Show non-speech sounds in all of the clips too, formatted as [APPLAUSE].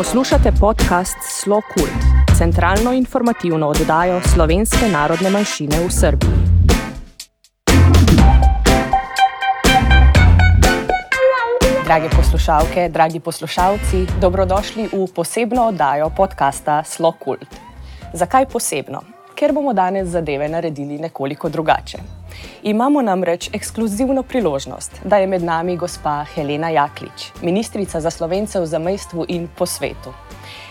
Poslušate podcast Slo Kult, centralno informativno oddajo slovenske narodne manjšine v Srbiji. Drage poslušalke, dragi poslušalci, dobrodošli v posebno oddajo podcasta Slo Kult. Zakaj posebno? Ker bomo danes zadeve naredili nekoliko drugače. Imamo namreč ekskluzivno priložnost, da je med nami gospa Helena Jaklič, ministrica za slovence v zamestvu in po svetu.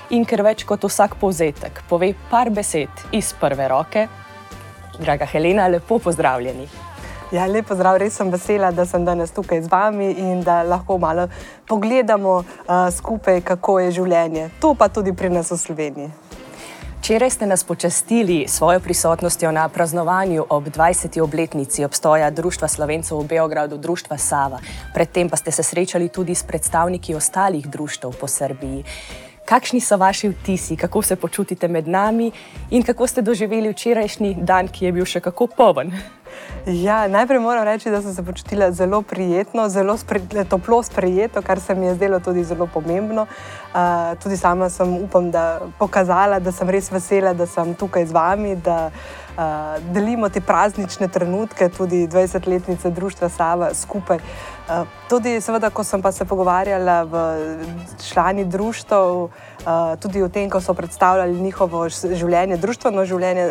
In ker več kot vsak povzetek pove par besed iz prve roke, draga Helena, lepo pozdravljeni. Ja, lepo zdrav, res sem vesela, da sem danes tukaj z vami in da lahko malo pogledamo uh, skupaj, kako je življenje. To pa tudi pri nas v Sloveniji. Včeraj ste nas počastili svojo prisotnostjo na praznovanju ob 20. obletnici obstoja Društva Slovencev v Beogradu, Društva Sava. Predtem pa ste se srečali tudi s predstavniki ostalih društv po Srbiji. Kakšni so vaši vtisi, kako se počutite med nami in kako ste doživeli včerajšnji dan, ki je bil še kako poven? Ja, najprej moram reči, da sem se počutila zelo prijetno, zelo spre, toplo sprejeto, kar se mi je zdelo tudi zelo pomembno. Uh, tudi sama sem upam, da pokazala, da sem res vesela, da sem tukaj z vami, da uh, delimo te praznične trenutke, tudi 20-letnice Društva Sava skupaj. Uh, tudi, seveda, ko sem pa se pogovarjala v člani društva. Eh, tudi o tem, ko so predstavljali njihovo življenje, družbeno življenje,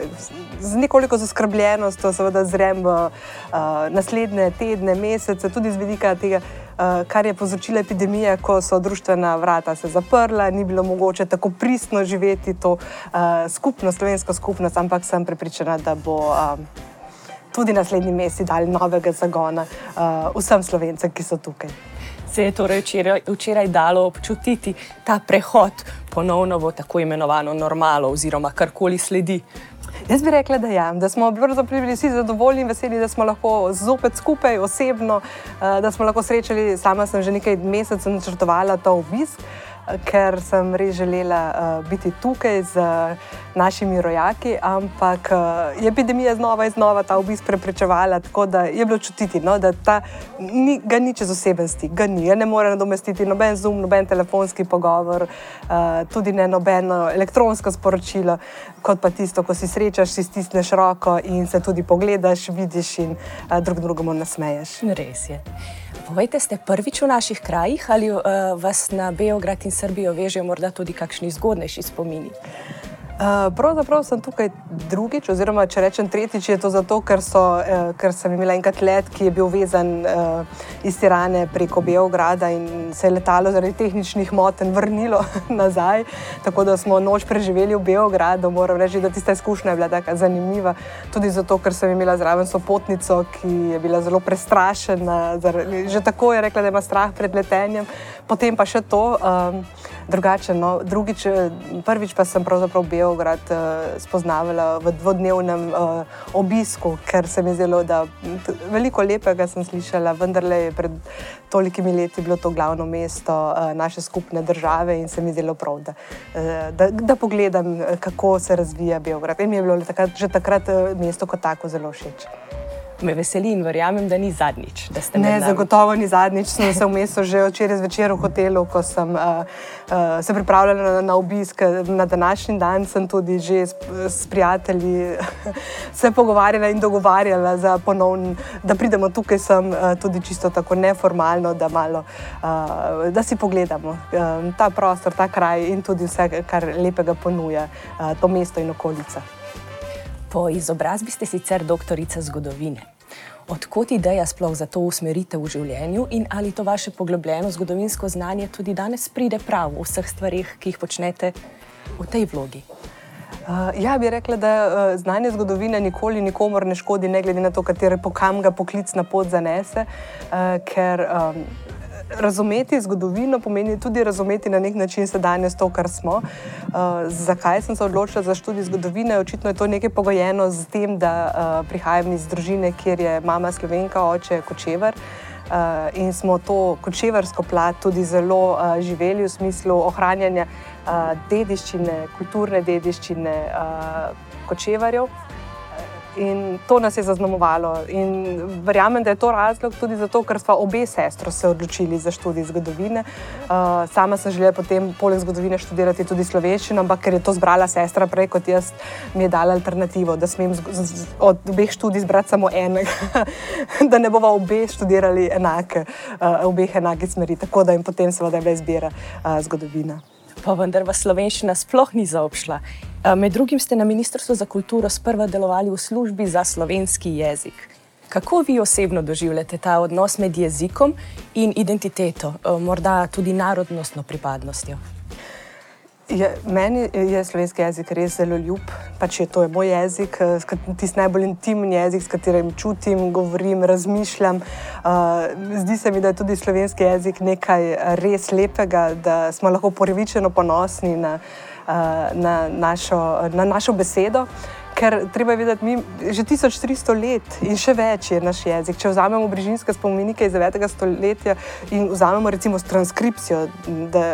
z nekoliko zaskrbljenostjo, seveda zrem v uh, naslednje tedne, mesece, tudi z vidika tega, uh, kar je povzročila epidemija, ko so družbena vrata se zaprla, ni bilo mogoče tako pristno živeti to uh, skupnost, slovensko skupnost, ampak sem prepričana, da bo. Uh, Tudi naslednji mesec dali novega zagona uh, vsem slovencem, ki so tukaj se je torej včeraj, včeraj dalo občutiti ta prehod ponovno v tako imenovano normalo, oziroma karkoli sledi. Jaz bi rekla, da, ja, da smo bili vsi zadovoljni in veseli, da smo lahko zopet skupaj, osebno, eh, da smo lahko srečali. Sama sem že nekaj mesecev načrtovala ta obisk ker sem res želela uh, biti tukaj z našimi rojaki, ampak uh, je epidemija znova in znova ta obisk preprečevala, tako da je bilo čutiti, no, da ta, ni, ga ni čez osebnosti, ga ni, ne more nadomestiti noben zoom, noben telefonski pogovor, uh, tudi ne nobeno elektronsko sporočilo, kot pa tisto, ko si srečaš, si stisneš roko in se tudi pogledaš, vidiš in uh, drug drugemu nasmeješ. Res je. Povejte, ste prvič v naših krajih ali uh, vas na Beograd in Srbijo vežejo morda tudi kakšni zgodnejši spomini? Uh, pravzaprav sem tukaj drugič, oziroma če rečem tretjič, je to zato, ker, so, uh, ker sem imela enkrat let, ki je bil vezan uh, iz Tirane preko Beograda in se je letalo zaradi tehničnih motenj vrnilo [LAUGHS] nazaj. Tako da smo noč preživeli v Beogradu. Moram reči, da tista izkušnja je bila tako zanimiva. Tudi zato, ker sem imela zraven sopotnico, ki je bila zelo prestrašena. Že tako je rekla, da ima strah pred letenjem. Potem pa še to. Um, drugače. No. Drugič, eh, prvič pa sem pravzaprav Beograd uh, spoznavala v dvodnevnem uh, obisku, ker se mi zdelo, da veliko lepega sem slišala, vendar le je pred tolikimi leti bilo to glavno mesto uh, naše skupne države in se mi zdelo prav, da, uh, da, da pogledam, kako se razvija Beograd. In mi je bilo takrat, že takrat uh, mesto kot tako zelo všeč me veseli in verjamem, da ni zadnjič. Da ne, zagotovo ni zadnjič. Sem se vmesel že včeraj zvečer v hotelu, ko sem uh, uh, se pripravljala na, na obisk na današnji dan. Sem tudi že s, s prijatelji [LAUGHS] se pogovarjala in dogovarjala, za ponovn, da pridemo tukaj sem, uh, tudi čisto tako neformalno, da, malo, uh, da si pogledamo uh, ta prostor, ta kraj in tudi vse, kar lepega ponuja uh, to mesto in okolica. Po izobrazbi ste sicer doktorica zgodovine. Odkot ideja sploh za to usmeritev v življenju in ali to vaše poglobljeno zgodovinsko znanje tudi danes pride prav v vseh stvarih, ki jih počnete v tej vlogi? Uh, ja, bi rekla, da uh, znanje zgodovine nikoli nikomor ne škodi, ne glede na to, katere pokam ga poklic na pot zanese, uh, ker um, razumeti zgodovino pomeni tudi razumeti na nek način sedanje to, kar smo. Uh, zakaj sem se odločila za študij zgodovine? Očitno je to nekaj pogojeno z tem, da uh, prihajam iz družine, kjer je mama slovenka, oče kočevar. Uh, in smo to kočevarsko plat tudi zelo uh, živeli v smislu ohranjanja uh, dediščine, kulturne dediščine uh, kočevarjev. In to nas je zaznamovalo. In verjamem, da je to razlog tudi zato, ker smo obe sestri se odločili za študij zgodovine. Uh, sama sem želela potem, poleg zgodovine, študirati tudi slovenščino, ampak ker je to zbrala sestra prej kot jaz, mi je dala alternativo, da smem od obeh študij zbrati samo enega, [LAUGHS] da ne bomo obe študirali enake, uh, obeh enake smeri. Tako da jim potem seveda je bila izbira uh, zgodovina pa vendar vas slovenščina sploh ni zaobšla. Eh, med drugim ste na Ministrstvu za kulturo sprva delovali v službi za slovenski jezik. Kako vi osebno doživljate ta odnos med jezikom in identiteto, eh, morda tudi narodnostno pripadnostjo? Je, meni je slovenski jezik res zelo ljub. Pač je to je moj jezik, eh, tisti najbolj intimni jezik, s katerim čutim, govorim, razmišljam. Uh, zdi se mi, da je tudi slovenski jezik nekaj res lepega, da smo lahko prvičeno ponosni na, uh, na, našo, na našo besedo. Ker treba je vedeti, mi že 1300 let in še več je naš jezik. Če vzamemo brižinske spomenike iz 9. stoletja in vzamemo recimo transkripcijo, da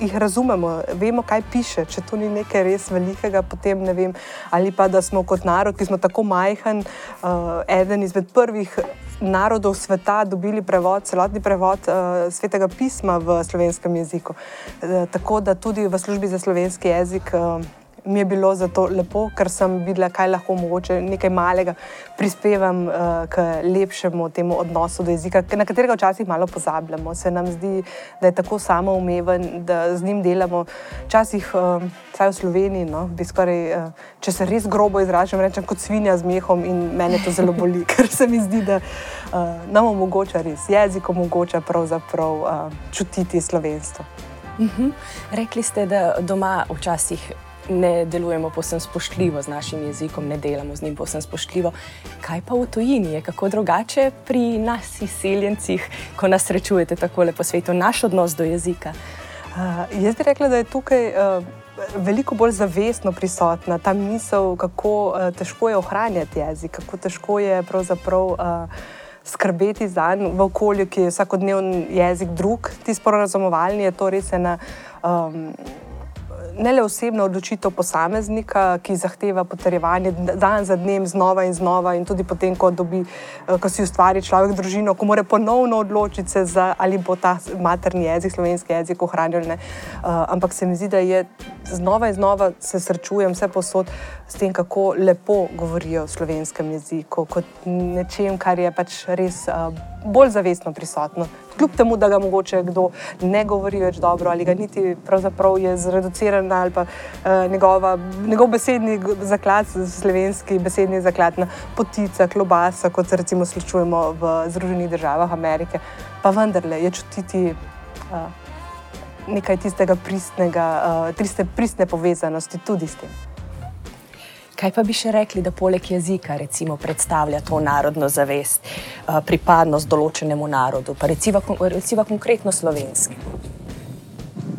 jih razumemo, vemo, kaj piše, če to ni nekaj res velikega, potem ne vem. Ali pa da smo kot narod, ki smo tako majhen, uh, eden izmed prvih. Narodov sveta dobili prevod, celotni prevod uh, svetega pisma v slovenskem jeziku. Uh, tako da tudi v službi za slovenski jezik uh, mi je bilo zato lepo, ker sem videla, kaj lahko mogoče nekaj malega prispevam uh, k lepšemu temu odnosu do jezika, na katerega včasih malo pozabljamo. Se nam zdi, da je tako samoumeven, da z njim delamo. Včasih, uh, vsaj v Sloveniji, no, bi skoraj, uh, če se res grobo izražam, rečem kot svinja z mehom in meni to zelo boli, [LAUGHS] ker se mi zdi, da uh, nam omogoča res jezik, omogoča pravzaprav uh, čutiti slovenstvo. Uh mhm. -huh. Rekli ste, da doma včasih ne delujemo posebno spoštljivo z našim jezikom, ne delamo z njim posebno spoštljivo. Kaj pa v tujini je, kako drugače pri nas, izseljencih, ko nas srečujete tako lepo svetu, naš odnos do jezika? Uh, jaz bi rekla, da je tukaj uh, veliko bolj zavestno prisotna ta misel, kako uh, težko je ohranjati jezik, kako težko je pravzaprav. Uh, Skrbeti za njega v okolju, ki je vsakodnevni jezik drug, ti sporozumovalni, je to res ena um, ne le osebna odločitev posameznika, ki zahteva potrjevanje dan za dnem, znova in znova, in tudi potem, ko, dobi, eh, ko si ustvari človek družino, ko mora ponovno odločiti se, za, ali bo ta materni jezik, slovenski jezik ohranjen. Uh, ampak se mi zdi, da je znova in znova se srečujem vse posod s tem, kako lepo govorijo v slovenskem jeziku, kot nečem, kar je pač res uh, bolj zavestno prisotno kljub temu, da ga mogoče kdo ne govori več dobro ali ga niti pravzaprav je zreduciran ali pa uh, njegova, njegov besedni zaklad, slovenski besedni zaklad na potica, klobasa, kot se recimo slišujemo v Združenih državah Amerike, pa vendarle je čutiti. Uh, Nekaj tistega pristnega, uh, tiste pristne povezanosti tudi s tem. Kaj pa bi še rekli, da poleg jezika recimo, predstavlja to narodno zavest, eh, pripadnost določenemu narodu, pa recimo, recimo konkretno slovenski?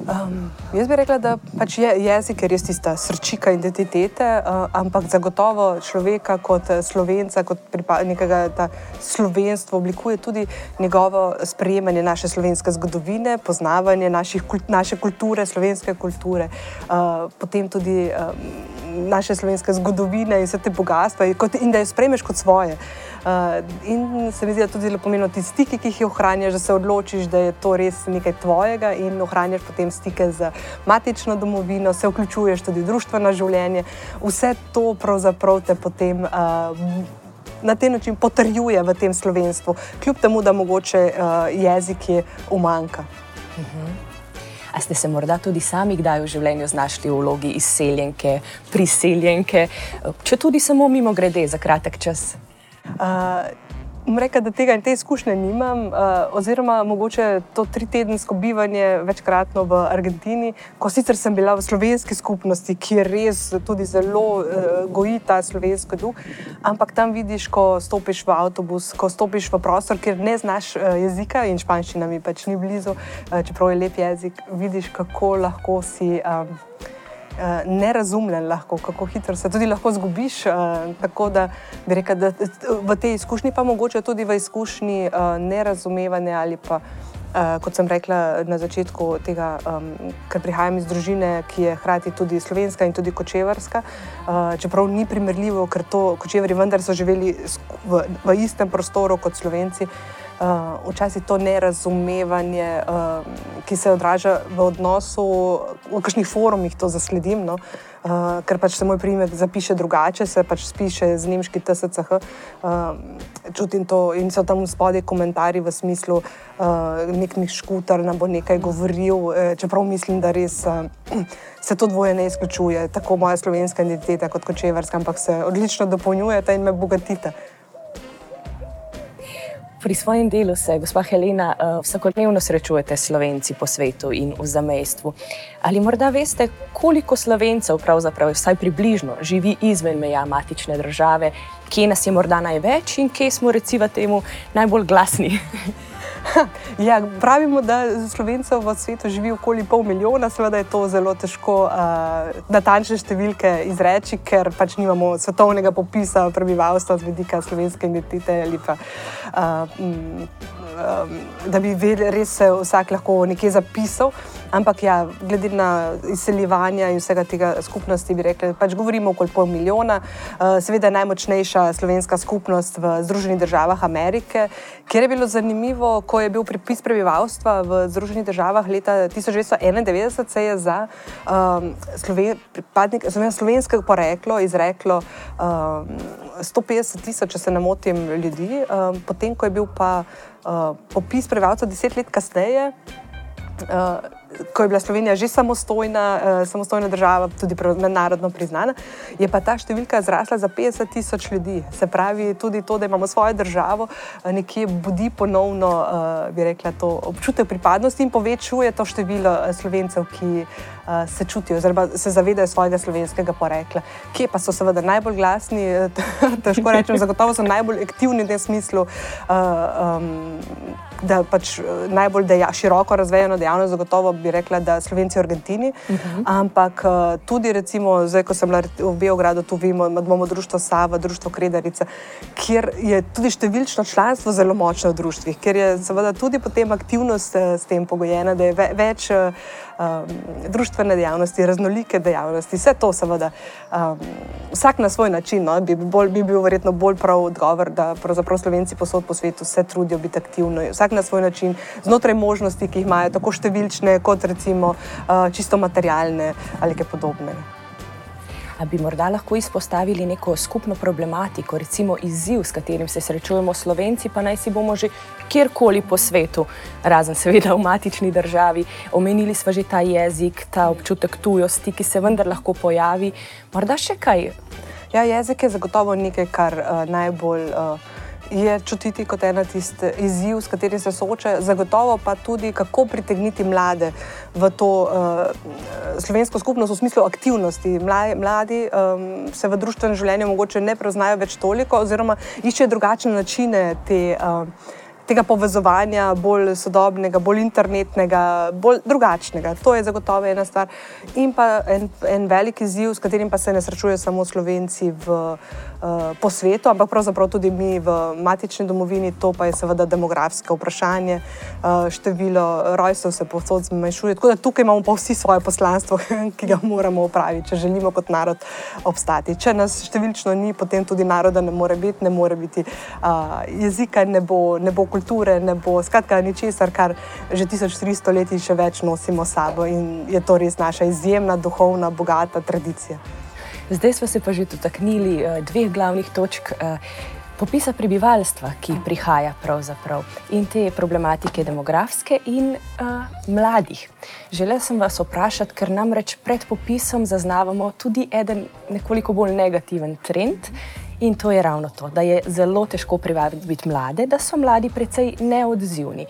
Um, jaz bi rekla, da pač je jezik res tista srčika identitete, uh, ampak zagotovo človeka kot eh, slovenca, kot pripadnika tega slovenstva, oblikuje tudi njegovo sprejemanje naše slovenske zgodovine, poznavanje naših, naše kulture, slovenske kulture, uh, potem tudi um, naše slovenske zgodovine in vse te bogatstva, in da jo sprejmeš kot svoje. Uh, in se mi zdi, da tudi zelo pomembno ti stiki, ki jih ohranjaš, da se odločiš, da je to res nekaj tvojega in ohranjaš potem stike z matično domovino, se vključuješ tudi v družbeno življenje. Vse to pravzaprav te potem. Uh, Na ta način potrjuje v tem slovenstvu, kljub temu, da mogoče uh, jezik je umanka. Uh mhm. -huh. A ste se morda tudi sami kdaj v življenju znašli v vlogi izseljenke, priseljenke, če tudi samo mimo grede za kratek čas? Uh, Reka, da tega in te izkušnje nimam, uh, oziroma mogoče to tri tedensko bivanje večkratno v Argentini, ko sicer sem bila v slovenski skupnosti, ki je res tudi zelo uh, goji ta slovenski duh, ampak tam vidiš, ko stopiš v avtobus, ko stopiš v prostor, kjer ne znaš uh, jezika in španščina mi pač ni blizu, uh, čeprav je lep jezik, vidiš, kako lahko si. Um, nerazumljen, lahko, kako hitro se tudi lahko zgubiš. Uh, tako da bi rekel, da v tej izkušnji, pa mogoče tudi v izkušnji uh, nerazumevanja ali pa Uh, kot sem rekla na začetku, tega, um, ker prihajam iz družine, ki je hkrati tudi slovenska in tudi kočevarska, uh, čeprav ni primerljivo, ker to kočevari vendar so živeli v, v istem prostoru kot slovenci. Uh, včasih to nerazumevanje, uh, ki se odraža v odnosu, v kakšnih forumih to zasledim. No? Uh, uh, ker pač se moj primer zapiše drugače, se pač piše z nemški TSCH. Uh, čutim to in so tam spodaj komentarji v smislu, uh, nek nek škuter nam bo nekaj govoril, eh, čeprav mislim, da res. Uh, Se to dvoje ne izključuje, tako moja slovenska identiteta kot kočevarska, ampak se odlično dopolnjujete in me bogatite. Pri svojem delu se, gospa Helena, uh, vsakodnevno srečujete s slovenci po svetu in v zamestvu. Ali morda veste, koliko slovencev, pravzaprav vsaj približno, živi izven meja matične države, kje nas je morda največ in kje smo, recimo, temu najbolj glasni? [LAUGHS] [LAUGHS] Ja, pravimo, da slovencev v svetu živi okoli pol milijona, seveda je to zelo težko uh, natančne številke izreči, ker pač nimamo svetovnega popisa prebivalstva z vidika slovenske identitete ali pa. Uh, um, da bi res se vsak lahko nekje zapisal. Ampak, ja, glede na izseljevanje in vsega tega skupnosti, bi rekli, pač govorimo okoli pol milijona. Uh, seveda je najmočnejša slovenska skupnost v Združenih državah Amerike, kjer je bilo zanimivo, ko je bil pripis prebivalstva v Združenih državah leta 1991, se je za um, sloven, slovenskega porekla izreklo um, 150 tisoč, če se ne motim, ljudi, um, potem ko je bil pa uh, popis prebivalcev deset let kasneje. Uh, ko je bila Slovenija že samostojna, uh, samostojna država, tudi mednarodno priznana, je pa ta številka zrasla za 50 tisoč ljudi. Se pravi, tudi to, da imamo svojo državo, uh, nekje budi ponovno, uh, bi rekla, to občutek pripadnosti in povečuje to število slovencev, ki uh, se čutijo, oziroma se zavedajo svojega slovenskega porekla. Kje pa so seveda najbolj glasni, [LAUGHS] težko rečem, zagotovo so najbolj aktivni v tem smislu. Uh, um, da pač eh, najbolj deja, široko razvejeno dejavnost, zagotovo bi rekla, da Slovenci v Argentini. Uh. -huh. Ampak eh, tudi, recimo, zdaj, ko sem v Beogradu, tu vidimo, imamo društvo Sava, društvo Kredarica, kjer je tudi številčno članstvo zelo močno v društvih, ker je seveda tudi potem aktivnost eh, s tem pogojena, da je ve več um, družbene dejavnosti, raznolike dejavnosti, vse to, seveda, um, vsak na svoj način. No, bi, bolj, bi bil verjetno bolj prav odgovor, da pravzaprav Slovenci posod po svetu se trudijo biti aktivni, vsak na svoj način, znotraj možnosti, ki jih imajo, tako številčne, kot recimo uh, čisto materialne ali kaj podobnega bi morda lahko izpostavili neko skupno problematiko, recimo izziv, s katerim se srečujemo Slovenci, pa naj si bomo že kjerkoli po svetu, razen seveda v matični državi. Omenili smo že ta jezik, ta občutek tujosti, ki se vendar lahko pojavi. Morda še kaj? Ja, jezik je zagotovo nekaj, kar uh, najbolj. Uh, je čutiti kot ena tista izziv, s katerim se sooča, zagotovo pa tudi, kako pritegniti mlade v to uh, slovensko skupnost v smislu aktivnosti. Mladi, mladi um, se v družbenem življenju mogoče ne preznajo več toliko, oziroma iščejo drugačne načine te. Uh, Tega povezovanja, bolj sodobnega, bolj internetnega, bolj drugačnega. To je zagotovo ena stvar. In pa en, en velik izziv, s katerim pa se ne srečujejo samo Slovenci v uh, po svetu, ampak pravzaprav tudi mi v matični domovini, to pa je seveda demografsko vprašanje. Eh, število rojstev se povsod zmanjšuje, tako da tukaj imamo pa vsi svoje poslanstvo, [LAUGHS] ki ga moramo upraviti, če želimo kot narod obstati. Če nas številčno ni, potem tudi naroda ne more biti, ne more biti uh, jezika, ne bo, ne bo kulture, ne bo skratka ničesar, kar že 1300 let in še več nosimo sabo in je to res naša izjemna, duhovna, bogata tradicija. Zdaj smo se pa že dotaknili uh, dveh glavnih točk. Uh, Popisa prebivalstva, ki prihaja pravzaprav in te problematike demografske in uh, mladih. Želel sem vas vprašati, ker namreč pred popisom zaznavamo tudi en nekoliko bolj negativen trend in to je ravno to, da je zelo težko privabiti mlade, da so mladi precej neodzivni.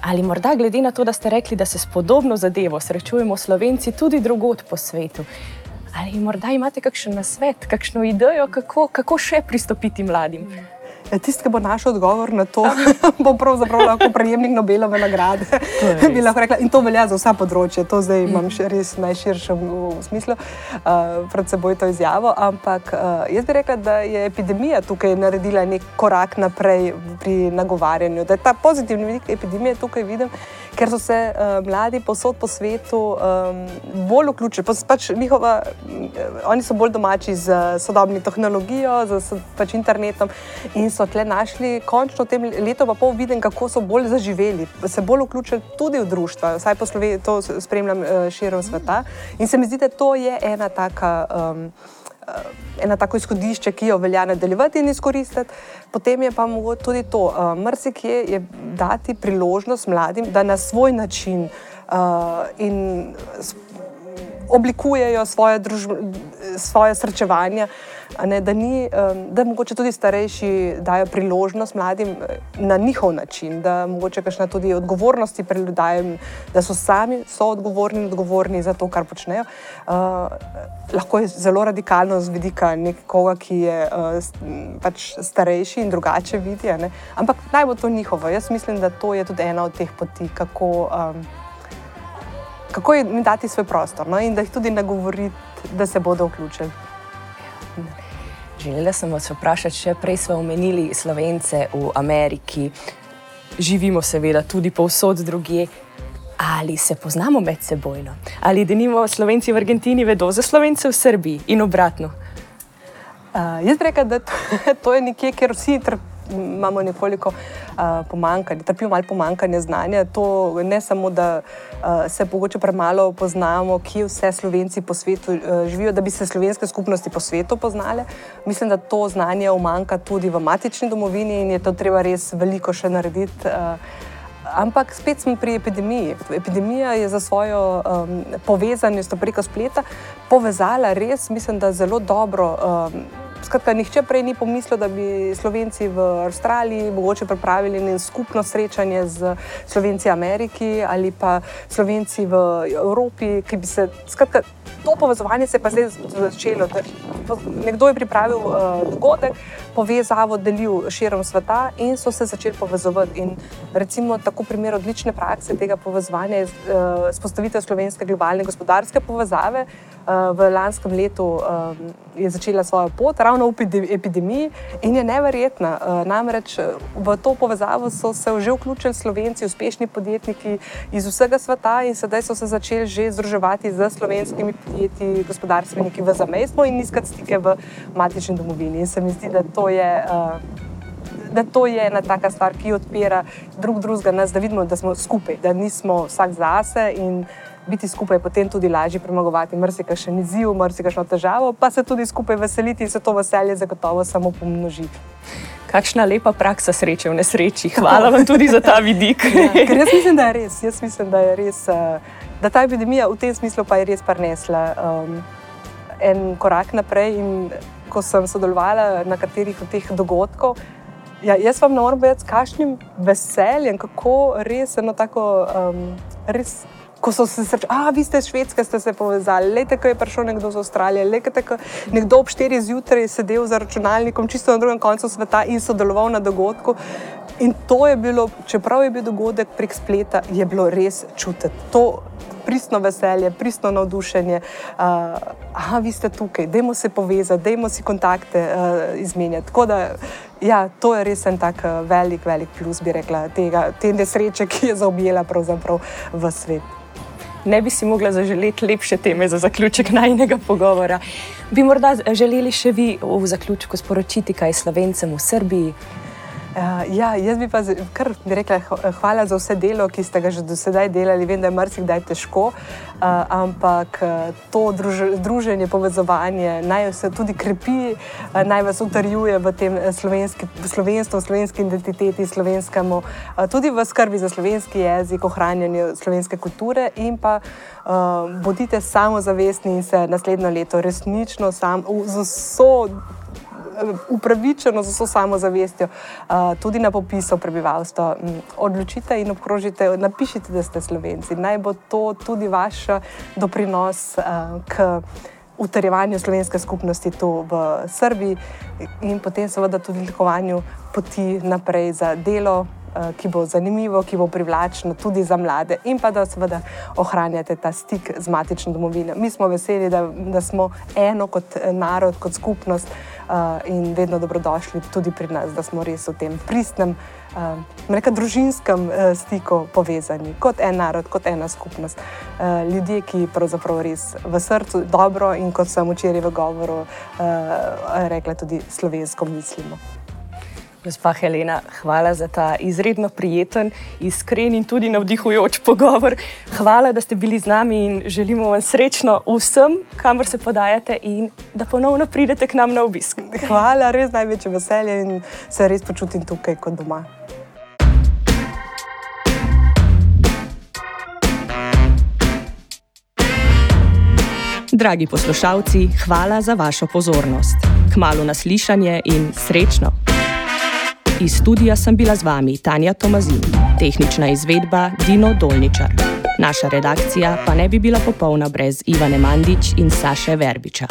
Ali morda glede na to, da ste rekli, da se s podobno zadevo srečujemo slovenci tudi drugot po svetu, Ali morda imate kakšen nasvet, kakšno idejo, kako, kako še pristopiti mladim? Tisti, ki bo našel odgovor na to, [LAUGHS] bo pravzaprav lahko prejemnik Nobelove nagrade. rekla, in to velja za vsa področja, to zdaj imam še res najširšem smislu uh, pred seboj to izjavo. Ampak uh, jaz bi rekla, da je epidemija tukaj naredila nek korak naprej pri nagovarjanju, da je ta pozitivni vidik epidemije tukaj viden ker so se uh, mladi posod po svetu um, bolj vključili. Pač njihova, oni so bolj domači z sodobno tehnologijo, z pač internetom in so tle našli končno v tem letu, pa pol viden, kako so bolj zaživeli, se bolj vključili tudi v družstva. Vsaj po Sloveniji to spremljam uh, širom sveta. In se mi zdi, da to je ena taka. Um, Eh, ena tako izhodišče, ki jo velja nadaljevati in izkoristiti. Potem je pa mogoče tudi to, uh, mrzikje je dati priložnost mladim, da na svoj način uh, in oblikujejo svoje, družb, svoje srečevanja. Ne, da, ni, da mogoče tudi starejši dajo priložnost mladim na njihov način, da mogoče kakšna tudi odgovornosti preludajem, da so sami so odgovorni in odgovorni za to, kar počnejo. Uh, lahko je zelo radikalno z vidika nekoga, ki je uh, pač starejši in drugače vidi, ampak naj bo to njihovo. Jaz mislim, da to je tudi ena od teh poti, kako. Um, kako jim dati svoj prostor no? in da jih tudi nagovoriti, da se bodo vključili. Želela sem vas vprašati, še prej smo omenili Slovence v Ameriki, živimo seveda tudi povsod drugje. Ali se poznamo med seboj? Ali denimo Slovenci v Argentini vedo za Slovence v Srbiji in obratno? Uh, jaz bi rekel, da to, [LAUGHS] to je nekje, kjer vsi trpijo imamo nekoliko uh, pomankanje, trpijo malo pomankanje znanja. To ne samo, da uh, se mogoče premalo poznamo, kje vse Slovenci po svetu uh, živijo, da bi se slovenske skupnosti po svetu poznale. Mislim, da to znanje umanka tudi v matični domovini in je to treba res veliko še narediti. Uh, Ampak spet smo pri epidemiji. Epidemija je za svojo um, povezanost preko spleta povezala res, mislim, da zelo dobro. Um, Skratka, nihče prej ni pomislil, da bi Slovenci v Avstraliji mogoče pripravili skupno srečanje z Slovenci v Ameriki ali pa Slovenci v Evropi, ki bi se. Skratka, to povezovanje se je pa zdaj začelo. Nekdo je pripravil uh, dogodek, povezavo delil širom sveta in so se začeli povezovati. In recimo tako primer odlične prakse tega povezovanja je uh, spostavitev slovenske globalne gospodarske povezave. Uh, v lanskem letu uh, je začela svojo pot, ravno v epidemiji, in je neverjetna. Uh, namreč v to povezavo so se že vključili slovenci, uspešni podjetniki iz vsega sveta, in sedaj so se začeli že združevati z slovenskimi podjetji, gospodarstveniki v zamestju in iskati stike v matični domovini. In se mi zdi, da to je. Uh, Da to je ena taka stvar, ki odpira drug drugega, nas, da vidimo, da smo skupaj, da nismo vsak zase in biti skupaj je potem tudi lažje premagovati marsikaj izziv, marsikaj težavo, pa se tudi skupaj veseliti in se to veselje zagotovo samo pomnoži. Kakšna lepa praksa sreče v nesreči. [LAUGHS] Hvala vam tudi za ta vidik. ja, jaz mislim, da je res. Jaz mislim, da je res. Uh, da ta epidemija v tem smislu pa je res prinesla um, en korak naprej. In ko sem sodelovala na katerih od teh dogodkov, ja, jaz vam moram reči, s kakšnim veseljem, kako res eno tako. Um, res, Ko so se srečali, a vi ste iz Švedske, ste se povezali, le tako je prišel nekdo iz Avstralije, le tako nekdo ob 4 zjutraj sedel za računalnikom, čisto na drugem koncu sveta in sodeloval na dogodku. In to je bilo, čeprav je bil dogodek prek spleta, je bilo res čutiti. To pristno veselje, pristno navdušenje. Uh, aha, vi ste tukaj, dajmo se povezati, dajmo si kontakte uh, izmenjati. Tako da, ja, to je res en tak velik, velik plus, bi rekla, tega, te nesreče, ki je zaobjela pravzaprav v svet. Ne bi si mogla zaželeti lepše teme za zaključek najnega pogovora. Bi morda želeli še vi v zaključku sporočiti kaj slovencem v Srbiji? Uh, ja, jaz bi pa kar bi rekla hvala za vse delo, ki ste ga že do sedaj delali. Vem, da je marsikdaj težko, uh, ampak to druž, druženje, povezovanje naj se tudi krepi, uh, naj vas utrjuje v tem slovenski, slovenstvu, slovenski identiteti, slovenskemu, uh, tudi v skrbi za slovenski jezik, ohranjanju slovenske kulture in pa uh, bodite samozavestni in se naslednjo leto resnično sam, z vso upravičeno z vso samozavestjo, tudi na popisu prebivalstva. Odločite in obkrožite, napišite, da ste slovenci. Naj bo to tudi vaš doprinos k utrjevanju slovenske skupnosti tu v Srbiji in potem seveda tudi oblikovanju poti naprej za delo, ki bo zanimivo, ki bo privlačno tudi za mlade in pa da seveda ohranjate ta stik z matično domovino. Mi smo veseli, da, da smo eno kot narod, kot skupnost in vedno dobrodošli tudi pri nas, da smo res v tem pristnem. Uh, Reka družinskem uh, stiku povezani, kot en narod, kot ena skupnost. Ljudje, ki pravzaprav res v srcu dobro in kot sem včeraj v govoru rekla, tudi slovensko mislimo. Gospa Helena, hvala za ta izredno prijeten, iskren in tudi navdihujoč pogovor. Hvala, da ste bili z nami in želimo vam srečno vsem, kamor se podajate in da ponovno pridete k nam na obisk. Hvala, res največje veselje in se res počutim tukaj kot doma. Dragi poslušalci, hvala za vašo pozornost. Kmalo naslišanje in srečno! Iz studia sem bila z vami Tanja Tomazin, tehnična izvedba Dino Dolničar. Naša redakcija pa ne bi bila popolna brez Ivane Mandić in Saše Verbiča.